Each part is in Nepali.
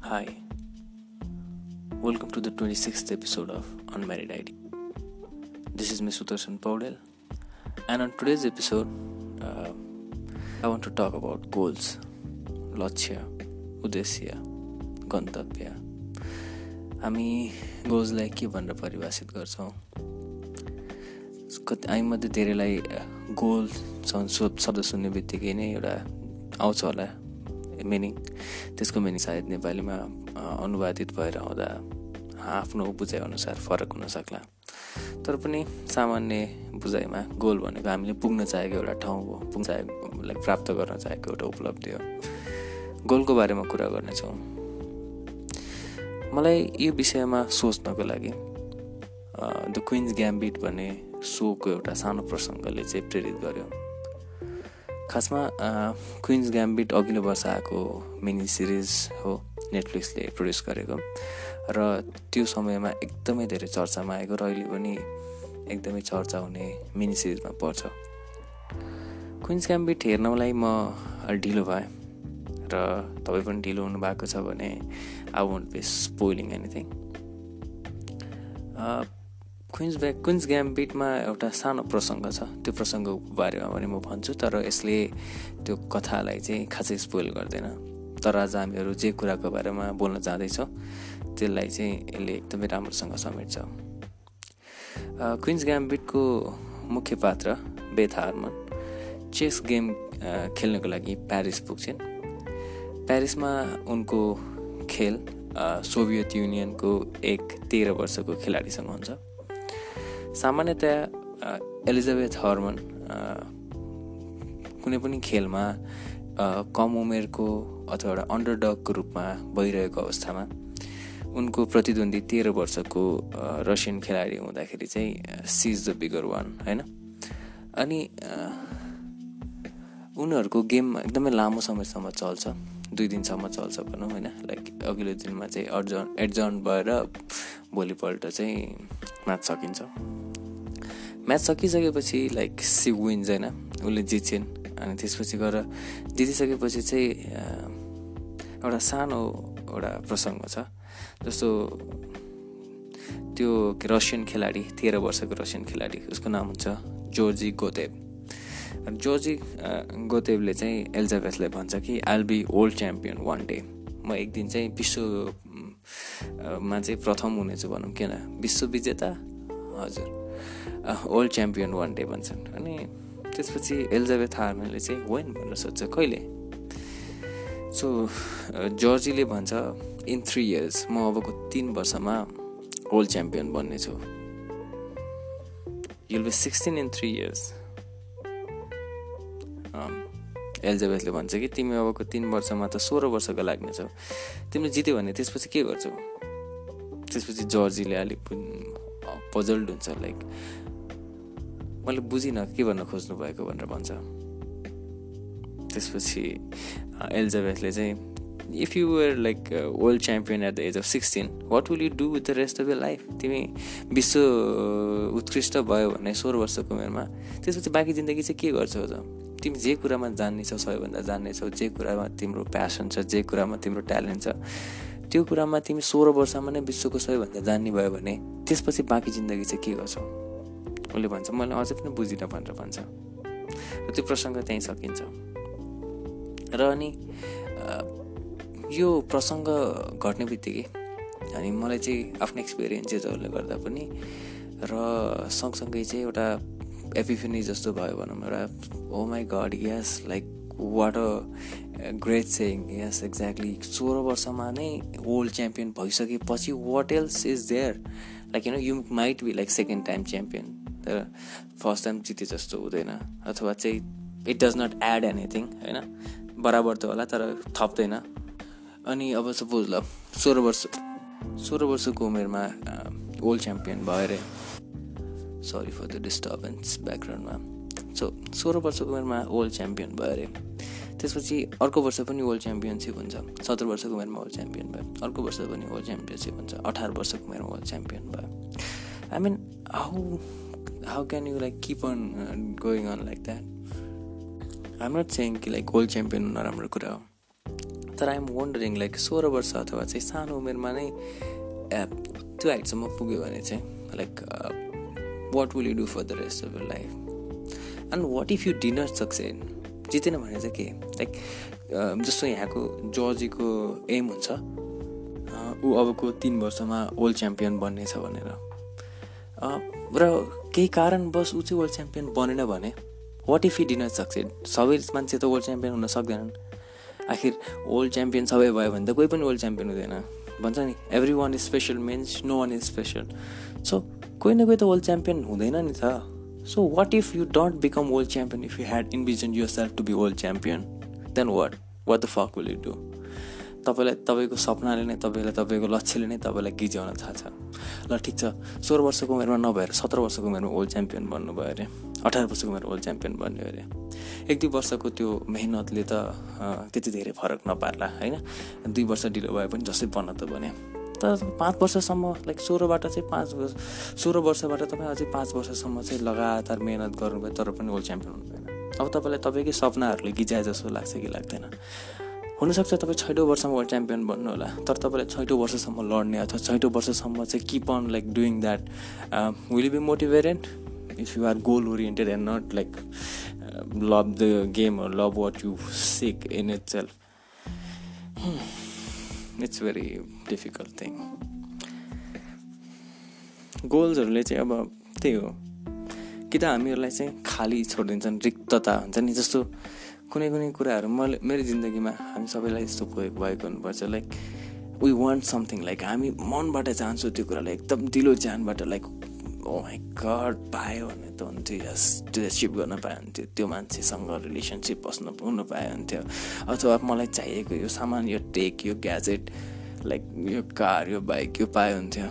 Hi, welcome to the 26th episode of Unmarried ID. This is Ms. Sudarshan Paudel, and on today's episode, uh, I want to talk about goals, लक्ष्य उद्देश्य गन्तव्य हामी गोल्सलाई के भनेर परिभाषित गर्छौँ कति हामीमध्ये धेरैलाई गोल शब्द सुन्ने बित्तिकै नै एउटा आउँछ होला मिनिङ त्यसको मिनिङ सायद नेपालीमा अनुवादित भएर आउँदा आफ्नो बुझाइअनुसार फरक हुनसक्ला तर पनि सामान्य बुझाइमा गोल भनेको हामीले पुग्न चाहेको एउटा ठाउँ हो पुग्न चाहेको लाइक प्राप्त गर्न चाहेको एउटा उपलब्धि हो। गोलको बारेमा कुरा गर्नेछौँ। मलाई यो विषयमा सोच्नको लागि द क्विन्स ग्याम्बिट भन्ने सोको एउटा सानो प्रसङ्गले चाहिँ प्रेरित गर्यो। खासमा क्विन्स ग्याम्बिट अघिल्लो वर्ष आएको मिनी सिरिज हो नेटफ्लिक्सले प्रड्युस गरेको। र त्यो समयमा एकदमै धेरै चर्चामा आएको र अहिले पनि एकदमै चर्चा हुने मिनी सिरिजमा पर्छ। क्विन्स ग्याम्बिट हेर्नलाई म ढिलो भएँ र तपाईँ पनि ढिलो हुनुभएको छ भने I won't be spoiling anything Queen's ब्या क्विन्स ग्याम्बिटमा एउटा सानो प्रसङ्ग छ। त्यो प्रसङ्गको बारेमा पनि म भन्छु तर यसले त्यो कथालाई चाहिँ खासै स्पोइल गर्दैन। तर आज हामीहरू जे कुराको बारेमा बोल्न जाँदैछौँ त्यसलाई चाहिँ यसले एकदमै राम्रोसँग समेट्छ। क्विन्स ग्याम्बिटको मुख्य पात्र बेथ हार्मन। चेस गेम खेल्नको लागि प्यारिस पुग्छन्। प्यारिसमा उनको खेल सोभियत युनियनको एक तेह्र वर्षको खेलाडीसँग हुन्छ। सामान्यतया एलिजाबेथ हर्मन कुनै पनि खेलमा कम उमेरको अथवा एउटा अन्डरडगको रूपमा भइरहेको अवस्थामा उनको प्रतिद्वन्दी तेह्र वर्षको रसियन खेलाडी हुँदाखेरि चाहिँ सिज द बिगर वान होइन? अनि उनीहरूको गेम एकदमै लामो समयसम्म चल्छ दुई दिनसम्म चल्छ भनौँ होइन? लाइक अघिल्लो दिनमा चाहिँ एडजन भएर भोलिपल्ट चाहिँ म्याच सकिन्छ। म्याच सकिसकेपछि लाइक सी विन्स होइन उसले जित्छिन्। अनि त्यसपछि गएर जितिसकेपछि चाहिँ एउटा सानो एउटा प्रसङ्ग छ। जस्तो त्यो रसियन खेलाडी तेह्र वर्षको रसियन खेलाडी उसको नाम हुन्छ जोर्जी गोदेव जोर्जी गोदेवले चाहिँ एलिजाबेथलाई भन्छ कि I'll be world champion one day म एक दिन चाहिँ विश्वमा चाहिँ प्रथम हुनेछु भनौँ किन? विश्व विजेता? हजुर। ओल्ड च्याम्पियन वान डे भन्छन्। अनि त्यसपछि एलिजाबेथ हार्मेनले चाहिँ वेन भनेर सोध्छ कहिले? सो जर्जीले भन्छ इन थ्री इयर्स म अबको तिन वर्षमा world champion बन्नेछु। You'll be sixteen in three years एलिजाबेथले भन्छ कि तिमी अबको तिन वर्षमा त सोह्र वर्षको लाग्नेछौ तिमीले जित्यो भने त्यसपछि के गर्छौ? त्यसपछि जर्जीले अलिक पजल्ड हुन्छ लाइक मैले बुझिनँ के भन्न खोज्नु भएको भनेर भन्छ। त्यसपछि एलिजाबेथले चाहिँ if you were like world champion at the age of sixteen what will you do with the rest of your life तिमी विश्व उत्कृष्ट भयो भने सोह्र वर्षको उमेरमा त्यसपछि बाँकी जिन्दगी चाहिँ के गर्छौ त? तिमी जे कुरामा जान्नेछौ सबैभन्दा जान्नेछौ जे कुरामा तिम्रो प्यासन छ जे कुरामा तिम्रो ट्यालेन्ट छ त्यो कुरामा तिमी सोह्र वर्षमा नै विश्वको सबैभन्दा जान्ने भयो भने त्यसपछि बाँकी जिन्दगी चाहिँ के गर्छौ? उसले भन्छ मैले अझै पनि बुझिनँ भनेर भन्छ। र त्यो प्रसङ्ग त्यहीँ सकिन्छ। र अनि यो प्रसङ्ग घट्ने बित्तिकै अनि मलाई चाहिँ आफ्नो एक्सपिरियन्सेसहरूले गर्दा पनि र सँगसँगै चाहिँ एउटा एपिफिनी जस्तो भयो भनौँ एउटा ओ my god yes like what a great सेङ yes exactly सोह्र वर्षमा नै वर्ल्ड च्याम्पियन भइसकेपछि what else is there like you know you might be like second time champion तर फर्स्ट टाइम जिते जस्तो हुँदैन। अथवा चाहिँ it does not add anything होइन? बराबर त होला तर थप्दैन। अनि अब सपोज ल सोह्र वर्ष सोह्र वर्षको उमेरमा ओल्ड च्याम्पियन भयो अरे सरी फर द डिस्टर्बेन्स ब्याकग्राउन्डमा सो सोह्र वर्षको उमेरमा ओल्ड च्याम्पियन भयो अरे त्यसपछि अर्को वर्ष पनि वर्ल्ड च्याम्पियनसिप हुन्छ। सत्र वर्षको उमेरमा वर्ल्ड च्याम्पियन भयो। अर्को वर्ष पनि वर्ल्ड च्याम्पियनसिप हुन्छ। अठार वर्षको उमेरमा वर्ल्ड च्याम्पियन भयो। I mean how how can you like keep on going on like that I'm not saying कि लाइक वर्ल्ड च्याम्पियन हुन राम्रो कुरा हो तर आइएम वन्डरिङ लाइक सोह्र वर्ष अथवा चाहिँ सानो उमेरमा नै त्यो हाइटसम्म पुग्यो भने चाहिँ like what will you do for the rest of your life and what if you didn't succeed जितेन भने चाहिँ के? लाइक जस्तो यहाँको जर्जीको एम हुन्छ ऊ अबको तिन वर्षमा वर्ल्ड च्याम्पियन बन्नेछ भनेर। र केही कारणवश ऊ चाहिँ वर्ल्ड च्याम्पियन बनेन भने what if he didn't succeed सबै मान्छे त वर्ल्ड च्याम्पियन हुन सक्दैनन्। आखिर वर्ल्ड च्याम्पियन सबै भयो भने त कोही पनि वर्ल्ड च्याम्पियन हुँदैन। भन्छ नि every one is special means no one is special so कोही न कोही त वर्ल्ड च्याम्पियन हुँदैन नि त। So what if you don't become world champion if you had envisioned yourself to be world champion then what what the fuck will you do तपाईँलाई तपाईँको सपनाले नै तपाईँलाई तपाईँको लक्ष्यले नै तपाईँलाई गिज्याउन थाल्छ। ल ठिक छ। सोह्र वर्षको उमेरमा नभएर सत्र वर्षको उमेरमा वर्ल्ड च्याम्पियन बन्नुभयो अरे। अठार वर्षको उमेरमा वर्ल्ड च्याम्पियन बन्यो अरे। एक दुई वर्षको त्यो मेहनतले त त्यति धेरै फरक नपार्ला होइन? दुई वर्ष ढिलो भए पनि जसै बन्न त भने तर पाँच वर्षसम्म लाइक सोह्रबाट चाहिँ पाँच वर्ष सोह्र वर्षबाट तपाईँ अझै पाँच वर्षसम्म चाहिँ लगातार मिहिनेत गर्नुभयो तर पनि वर्ल्ड च्याम्पियन हुनुभएन। अब तपाईँलाई तपाईँकै सपनाहरूले गिजाए जस्तो लाग्छ कि लाग्दैन? हुनसक्छ तपाईँ छैटौँ वर्षमा वर्ल्ड च्याम्पियन बन्नु होला। तर तपाईँलाई छैटौँ वर्षसम्म लड्ने अथवा छैटौँ वर्षसम्म चाहिँ keep on like doing that will be motivated if you are goal oriented and not like love the game love what you seek in itself it's very difficult thing गोल्सहरूले चाहिँ अब त्यही हो। कि त हामीहरूलाई चाहिँ खाली छोडिदिन्छन् रिक्तता हुन्छ नि जस्तो कुनै कुनै कुराहरू मैले मेरो जिन्दगीमा हामी सबैलाई यस्तो भएको भएको हुनुपर्छ like we want something like हामी मनबाट चाहन्छौँ त्यो कुरालाई एकदम दिलो जानबाट लाइक ओ माई गड पायो भने त हुन्थ्यो यस एचिभ गर्न पायो हुन्थ्यो त्यो मान्छेसँग रिलेसनसिप बस्नु हुनु पायो हुन्थ्यो अथवा मलाई चाहिएको यो सामान यो टेक यो ग्याजेट लाइक यो कार यो बाइक यो पायो हुन्थ्यो।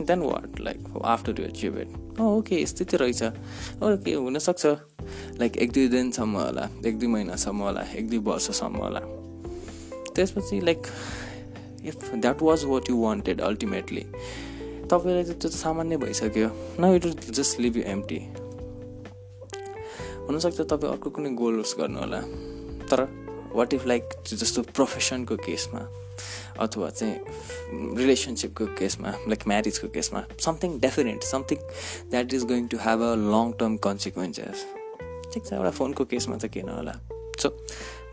Then what like after you achieve it okay यस्तै रहेछ ओके हुनसक्छ लाइक एक दुई दिनसम्म होला एक दुई महिनासम्म होला एक दुई वर्षसम्म होला त्यसपछि like if that was what you wanted ultimately तपाईँलाई त्यो त सामान्य भइसक्यो न it just leave you empty हुनसक्छ तपाईँ अर्को कुनै गोल्स गर्नु होला तर वाट इफ लाइक जस्तो प्रोफेसनको केसमा अथवा चाहिँ रिलेसनसिपको केसमा लाइक म्यारिजको केसमा something definite something that is going to have a long term consequences ठिक छ एउटा फोनको केसमा त किन होला। So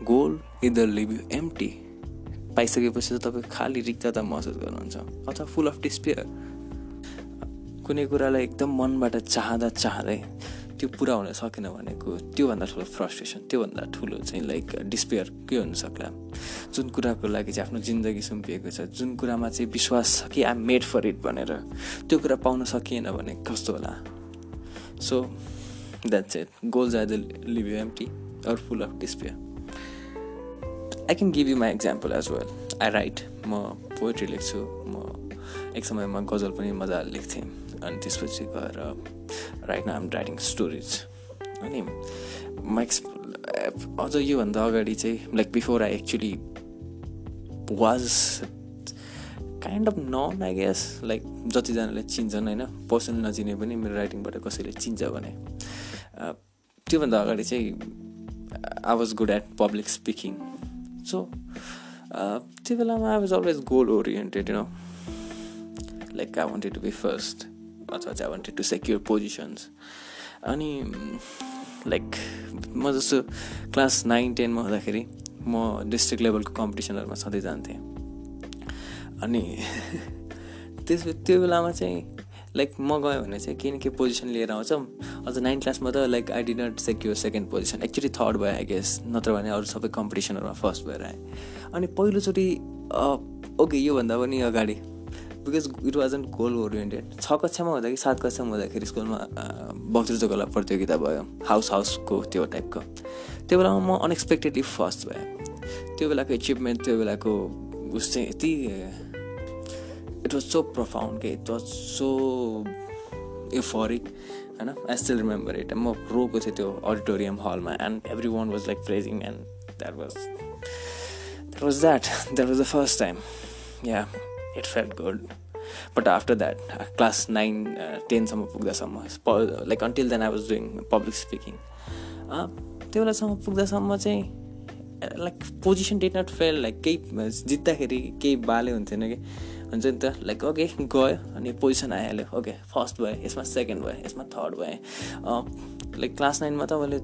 goal either leave you empty पाइसकेपछि त तपाईँ खालि रिक्तता महसुस गर्नुहुन्छ अथवा फुल अफ डिस्पेयर कुनै कुरालाई एकदम मनबाट चाहँदा चाहँदै त्यो पुरा हुन सकेन भनेको त्योभन्दा ठुलो फ्रस्ट्रेसन त्योभन्दा ठुलो चाहिँ लाइक डिस्पेयर के हुनसक्ला जुन कुराको लागि चाहिँ आफ्नो जिन्दगी सुम्पिएको छ जुन कुरामा चाहिँ विश्वास छ कि आइ मेड फर इट भनेर त्यो कुरा पाउन सकिएन भने कस्तो होला? So that's it goals are the leave you empty or full of despair I can give you my example as well I write म पोएट्री लेख्छु म एक समयमा गजल पनि मजाले लेख्थेँ अनि त्यसपछि गएर राइट नाम राइटिङ स्टोरिज अनि म एक्स अझ योभन्दा अगाडि चाहिँ like before I actually was kind of none I guess like जतिजनाले चिन्छन् होइन? पर्सनल नचिने पनि मेरो राइटिङबाट कसैले चिन्छ भने। त्योभन्दा अगाडि चाहिँ I was good at public speaking so त्यो बेलामा I was always goal oriented you know like I wanted to be first अथवा चाहिँ I wanted to secure positions अनि लाइक म जस्तो क्लास नाइन टेनमा हुँदाखेरि म डिस्ट्रिक्ट लेभलको कम्पिटिसनहरूमा सधैँ जान्थेँ। अनि त्यस त्यो बेलामा चाहिँ लाइक म गएँ भने चाहिँ केही न केही पोजिसन लिएर आउँछ। अझ नाइन क्लासमा त like I did not secure second position actually third भयो आई गेस नत्र भने अरू सबै कम्पिटिसनहरूमा फर्स्ट भएर आएँ। अनि पहिलोचोटि ओके योभन्दा पनि अगाडि because it was an goal oriented छ कक्षामा हुँदा कि सात कक्षामा हुँदाखेरि स्कुलमा वक्तृत्व प्रतियोगिता भयो हाउस हाउसको त्यो टाइपको त्यो बेलामा म अनएक्सपेक्टेडली फर्स्ट भएँ। त्यो बेलाको एचिभमेन्ट त्यो बेलाको उस चाहिँ यति इट वाज सो प्रफाउन्ड के इट वाज सो एफोरिक होइन? आई स्टिल रिमेम्बर इट म रोको थिएँ त्यो अडिटोरियम हलमा and every one was like praising and that was that was that that was the first time yeah it felt good but after that class nine टेनसम्म पुग्दासम्म like until then I was doing public speaking त्यो बेलासम्म पुग्दासम्म चाहिँ like position did not fail like केही जित्दाखेरि केही बाले हुन्थेन कि। हुन्छ नि त लाइक ओके गयो अनि पोजिसन आइहाल्यो ओके फर्स्ट भयो यसमा सेकेन्ड भयो यसमा थर्ड भएँ लाइक क्लास नाइनमा त मैले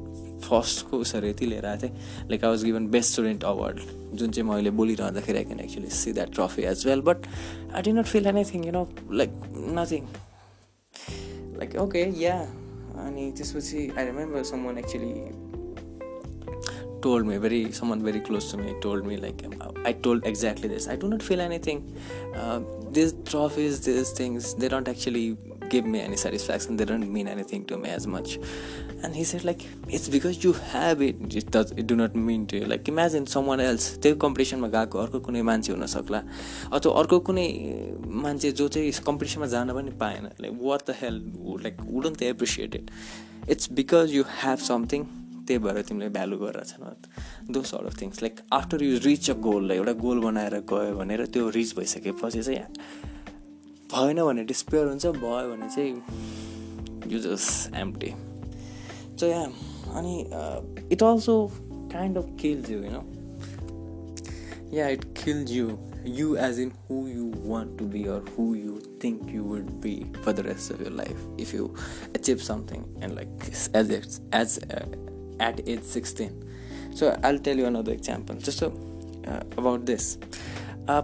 फर्स्टको उसहरू यति लिएर आएको थिएँ। Like I was given best student award जुन चाहिँ मैले बोलिरहँदाखेरि I can actually see that trophy as well but I did not feel anything you know like nothing like okay yeah अनि त्यसपछि I remember someone actually told me very someone very close to me told me like um, i told exactly this i do not feel anything uh, these trophies these things they don't actually give me any satisfaction they don't mean anything to me as much and he said like it's because you have it it does it do not mean to you like imagine someone else त्यो कम्पिटिसनमा गएको अर्को कुनै मान्छे हुनसक्ला अथवा अर्को कुनै मान्छे जो चाहिँ कम्पिटिसनमा जान पनि like what the help like wouldn't they appreciate it it's because you have something त्यही भएर तिमीले भ्यालु गरेर छैन though sort of things like after you reach a goal एउटा गोल बनाएर गयो भनेर त्यो रिच भइसकेपछि चाहिँ भएन भने डिस्पेयर हुन्छ भयो भने चाहिँ you just empty so yeah अनि it also kind of kills you होइन yeah it kills you you. As in who you want be or who you think you would be for the rest of your life if you achieve something and like as as uh, at age 16 so i'll tell you another example just so, uh, about this uh,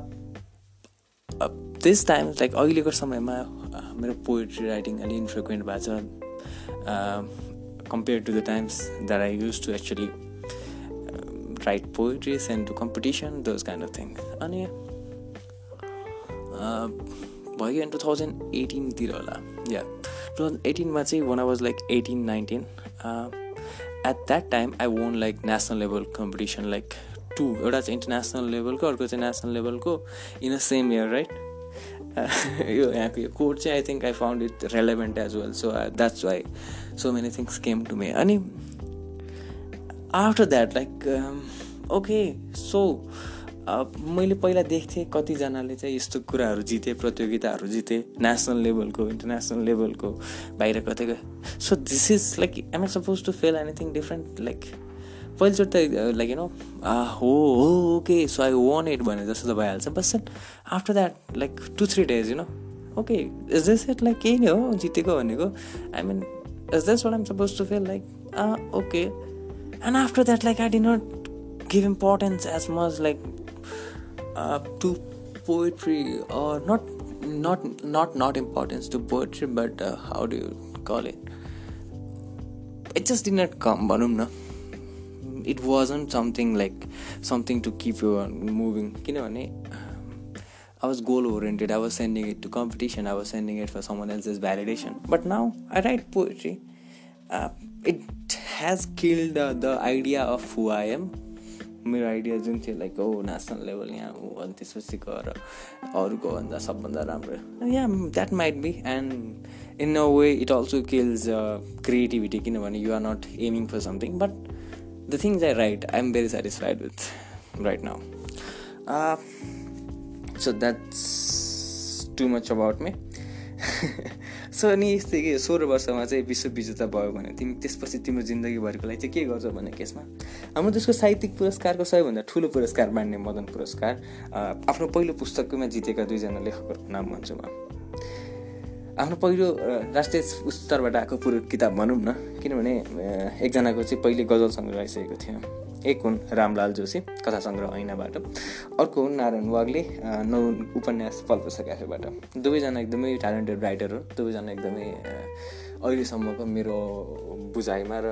uh, this time like अहिलेको समयमा मेरो पोइट्री राइटिङ अलि इन्फ्रिक्वेन्ट भएको छ to the times that I used to actually uh, write poetry, send to competition, those kind of things. अनि भयो इन टु थाउजन्ड एटिनतिर होला या टु थाउजन्ड एटिनमा चाहिँ one I was like eighteen nineteen at that time I won like national level competition like two एउटा चाहिँ इन्टरनेसनल लेभलको अर्को चाहिँ नेसनल लेभलको in a same year right यो यहाँको यो कोड चाहिँ I think I found it relevant as well so that's why so many things came to me अनि after that like okay so मैले पहिला देख्थेँ कतिजनाले चाहिँ यस्तो कुराहरू जिते प्रतियोगिताहरू जिते नेसनल लेभलको इन्टरनेसनल लेभलको बाहिर कतै so this is like am I supposed to feel anything different like पहिलोचोटि त लाइक यु नो हो हो okay so I won it भने जस्तो त भइहाल्छ। But after that like two three days you know okay is this it like केही नै हो जितेको भनेको। I mean is this what I'm supposed to feel like okay and after that like I did not give importance as much like uh, to poetry or not not not not importance to poetry but uh, how do you call it it just did not come banum it wasn't something like something to keep you moving किनभने I was goal oriented. I was sending it to competition. I was sending it for someone else's validation. But now I write poetry. Uh, it has killed uh, the idea of who I am मेरो आइडिया जुन थियो लाइक ओ नेसनल लेभल यहाँ हो अनि त्यसपछि गएर अरूको भन्दा सबभन्दा राम्रो। Yeah that might be and in a way it also kills creativity किनभने you are not aiming for something but the things I write I am very satisfied with right now so that's too much about me so अनि यस्तै के सोह्र वर्षमा चाहिँ विश्व विजेता भयो भने तिमी त्यसपछि तिम्रो जिन्दगीभरिको लागि चाहिँ के गर्छौ भने केसमा? हाम्रो देशको साहित्यिक पुरस्कारको सबैभन्दा ठुलो पुरस्कार मान्ने मदन पुरस्कार आफ्नो पहिलो पुस्तकमा जितेका दुईजना लेखकहरूको नाम भन्छु म। आफ्नो पहिलो राष्ट्रिय स्तरबाट आएको पुरो किताब भनौँ न किनभने एकजनाको चाहिँ पहिले गजल सङ्ग्रह आइसकेको थियो। एक हुन् रामलाल जोशी कथा सङ्ग्रह ऐनाबाट। अर्को हुन् नारायण वाग्ले नौ उपन्यास पल्पसा क्याफेबाट दुवैजना एकदमै ट्यालेन्टेड राइटर हो दुवैजना एकदमै अहिलेसम्मको मेरो बुझाइमा र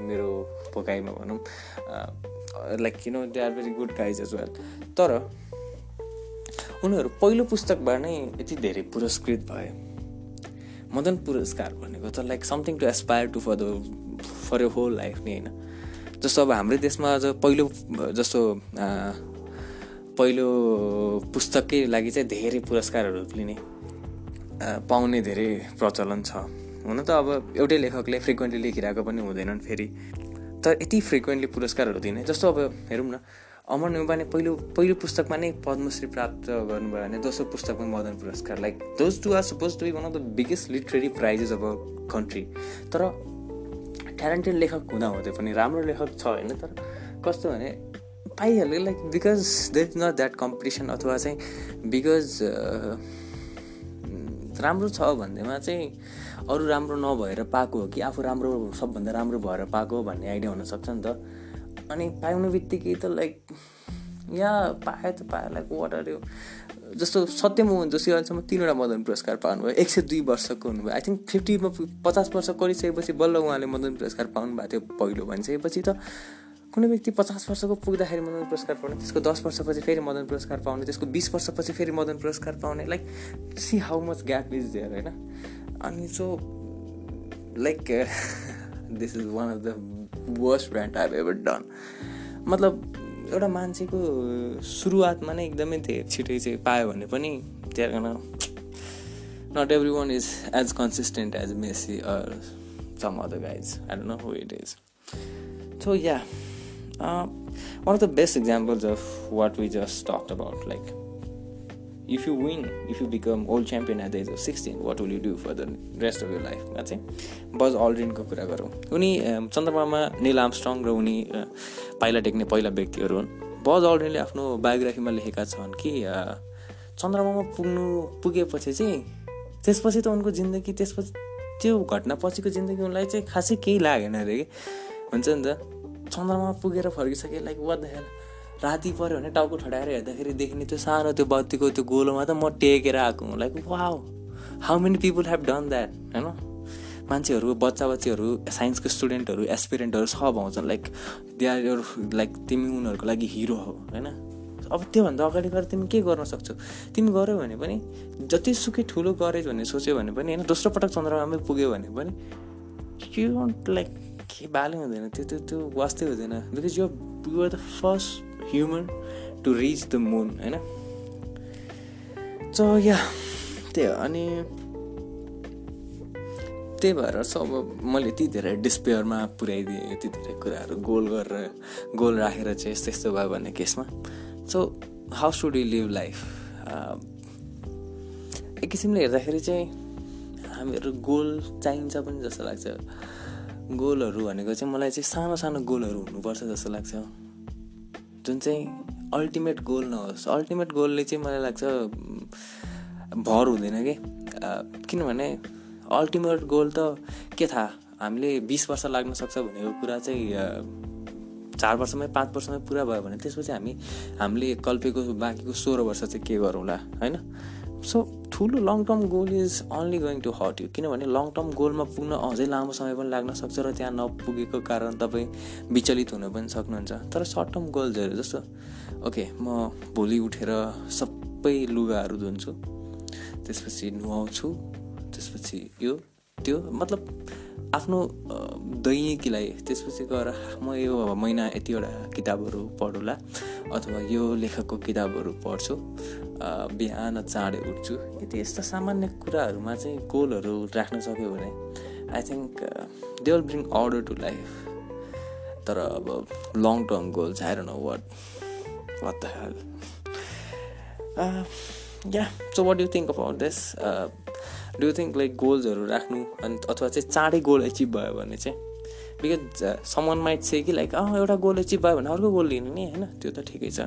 मेरो भोकाइमा भनौँ। लाइक किन they are very good guys as well तर उनीहरू पहिलो पुस्तकबाट नै यति धेरै पुरस्कृत भए। मदन पुरस्कार भनेको त like something to aspire to for the for your whole life नि होइन। जस्तो अब हाम्रै देशमा अझ पहिलो जस्तो पहिलो पुस्तककै लागि चाहिँ धेरै पुरस्कारहरू लिने पाउने धेरै प्रचलन छ। हुन त अब एउटै लेखकले फ्रिक्वेन्टली लेखिरहेको पनि हुँदैनन् फेरि। तर यति फ्रिक्वेन्टली पुरस्कारहरू दिने जस्तो अब हेरौँ न अमर नेउपाने पहिलो पहिलो पुस्तकमा नै पद्मश्री प्राप्त गर्नुभयो भने दोस्रो पुस्तकमा Madan Puraskar. Like those two are supposed to be one of the biggest literary prizes of a country तर ट्यालेन्टेड लेखक हुँदा हुँदै पनि राम्रो लेखक छ होइन तर कस्तो भने पाइहाल्यो like because they is not that competition अथवा चाहिँ बिकज राम्रो छ भन्दैमा चाहिँ अरू राम्रो नभएर पाएको हो कि आफू राम्रो सबभन्दा राम्रो भएर पाएको भन्ने आइडिया हुनसक्छ नि त। अनि पाउने बित्तिकै त लाइक यहाँ पायो त लाइक वाट यो। जस्तो सत्यमोहन जोशी अहिलेसम्म तिनवटा मदन पुरस्कार पाउनुभयो। एक सय दुई वर्षको हुनुभयो। आई थिङ्क फिफ्टीमा पचास वर्ष गरिसकेपछि बल्ल उहाँले मदन पुरस्कार पाउनु भएको थियो पहिलो भनिसकेपछि त। कुनै व्यक्ति पचास वर्षको पुग्दाखेरि मदन पुरस्कार पाउने त्यसको दस वर्षपछि फेरि मदन पुरस्कार पाउने त्यसको बिस वर्षपछि फेरि मदन पुरस्कार पाउने like see how much gap is there होइन? अनि so like this is one of the worst brand I ever done मतलब एउटा मान्छेको सुरुवातमा नै एकदमै धेरै छिटै चाहिँ पायो भने पनि त्यहाँ not every one is as consistent as Messi or some other guys I know who it is so yeah one of the best examples of what we just talked about like if you win if you become world champion at the age of 16 what will you do for the rest of your life? मा चाहिँ बज अल्ड्रिनको कुरा गरौँ उनी चन्द्रमामा निल आमस्ट्रङ र उनी पाइला टेक्ने पहिला व्यक्तिहरू हुन् बज अल्ड्रिनले आफ्नो बायोग्राफीमा लेखेका छन् कि चन्द्रमामा पुग्नु पुगेपछि चाहिँ त्यसपछि त उनको जिन्दगी त्यसपछि त्यो घटना पछिको जिन्दगी उनलाई चाहिँ खासै केही लागेन अरे कि हुन्छ नि त चन्द्रमा पुगेर फर्किसकेँ लाइक वाट द हेल राति पऱ्यो भने टाउको ठडाएर हेर्दाखेरि देख्ने त्यो सानो त्यो बत्तीको त्यो गोलोमा त म टेकेर आएको हुँ। Like wow how many people have done that होइन? मान्छेहरू बच्चा बच्चीहरू साइन्सको स्टुडेन्टहरू एसपिरेन्टहरू सब आउँछन् like they are your like तिमी उनीहरूको लागि हिरो हो होइन? अब त्योभन्दा अगाडि गएर तिमी के गर्न सक्छौ? तिमी गऱ्यौ भने पनि जतिसुकै ठुलो गरेछ भन्ने सोच्यो भने पनि होइन दोस्रो पटक चन्द्रमामै पुग्यो भने पनि यु लाइक के बाले हुँदैन त्यो त्यो त्यो वास्तै हुँदैन because you you are the first human to reach the moon होइन? सो या त्यही हो. अनि त्यही भएर सब मैले यति धेरै डिस्पेयरमा पुर्याइदिएँ यति धेरै कुराहरू गोल गरेर गोल राखेर चाहिँ यस्तो यस्तो भयो भन्ने केसमा। So how should you live life एक किसिमले हेर्दाखेरि चाहिँ हामीहरू गोल चाहिन्छ पनि जस्तो लाग्छ। गोलहरू भनेको चाहिँ मलाई चाहिँ सानो सानो गोलहरू हुनुपर्छ जस्तो लाग्छ। जुन चाहिँ अल्टिमेट गोल नहोस् अल्टिमेट गोलले चाहिँ मलाई लाग्छ भर हुँदैन कि? किनभने अल्टिमेट गोल त के थाहा? हामीले बिस वर्ष लाग्न सक्छ भनेको कुरा चाहिँ चार वर्षमै पाँच वर्षमै पुरा भयो भने त्यसपछि हामी हामीले कल्पेको बाँकीको सोह्र वर्ष चाहिँ के गरौँला होइन? सो ठुलो long term goal is only going to hurt you किनभने लङ टर्म गोलमा पुग्न अझै लामो समय पनि लाग्न सक्छ र त्यहाँ नपुगेको कारण तपाईँ विचलित हुन पनि सक्नुहुन्छ। तर सर्ट टर्म गोल्सहरू जस्तो ओके म भोलि उठेर सबै लुगाहरू धुन्छु त्यसपछि नुहाउँछु त्यसपछि यो त्यो मतलब आफ्नो दैनिकीलाई त्यसपछि गएर म यो महिना यतिवटा किताबहरू पढौँला अथवा यो लेखकको किताबहरू पढ्छु। बिहान चाँडै उठ्छु। यति यस्ता सामान्य कुराहरूमा चाहिँ गोलहरू राख्न सक्यो भने I think they will bring order to life तर अब लङ टर्म गोल आएर no what what the hell yeah so what you think about this do think like गोल्सहरू राख्नु अनि अथवा चाहिँ चाँडै गोल एचिभ भयो भने चाहिँ बिकज समन माइट से कि लाइक अँ एउटा गोल एचिभ भयो भने अर्को गोल लिने नि होइन? त्यो त ठिकै छ।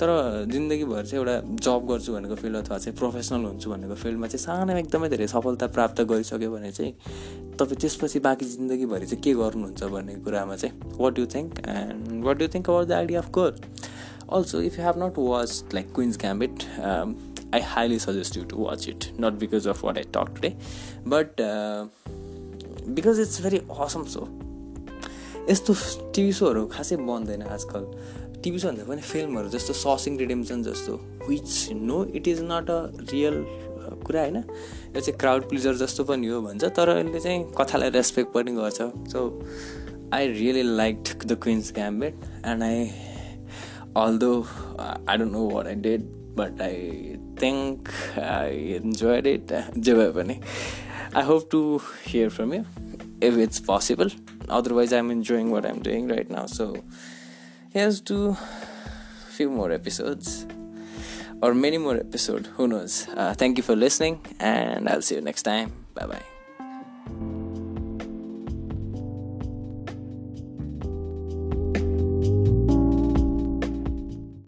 तर जिन्दगीभर चाहिँ एउटा जब गर्छु भनेको फिल्ड अथवा चाहिँ प्रोफेसनल हुन्छु भनेको फिल्डमा चाहिँ सानो एकदमै धेरै सफलता प्राप्त गरिसक्यो भने चाहिँ तपाईँ त्यसपछि बाँकी जिन्दगीभरि चाहिँ के गर्नुहुन्छ भन्ने कुरामा चाहिँ what you think and what you think about the idea of goal also if you have not watch like Queen's Gambit I highly suggest you to watch it. Not because of what I talked today, but uh, because it's very awesome show. यस्तो टिभी सोहरू खासै बन्दैन आजकल टिभी भन्दा पनि फिल्महरू जस्तो ससिङ रिडेम्सन जस्तो which no it is not a real कुरा होइन यो चाहिँ क्राउड प्लिजर जस्तो पनि हो भन्छ तर यसले चाहिँ कथालाई रेस्पेक्ट पनि गर्छ so I really like the Queen's Gambit and I although I don't know what I did but I think I enjoyed it. I hope to hear from you if it's possible. Otherwise, I'm enjoying what I'm doing right now. So, here's to a few more episodes or many more episodes. Who knows? Uh, thank you for listening, and I'll see you next time. Bye bye.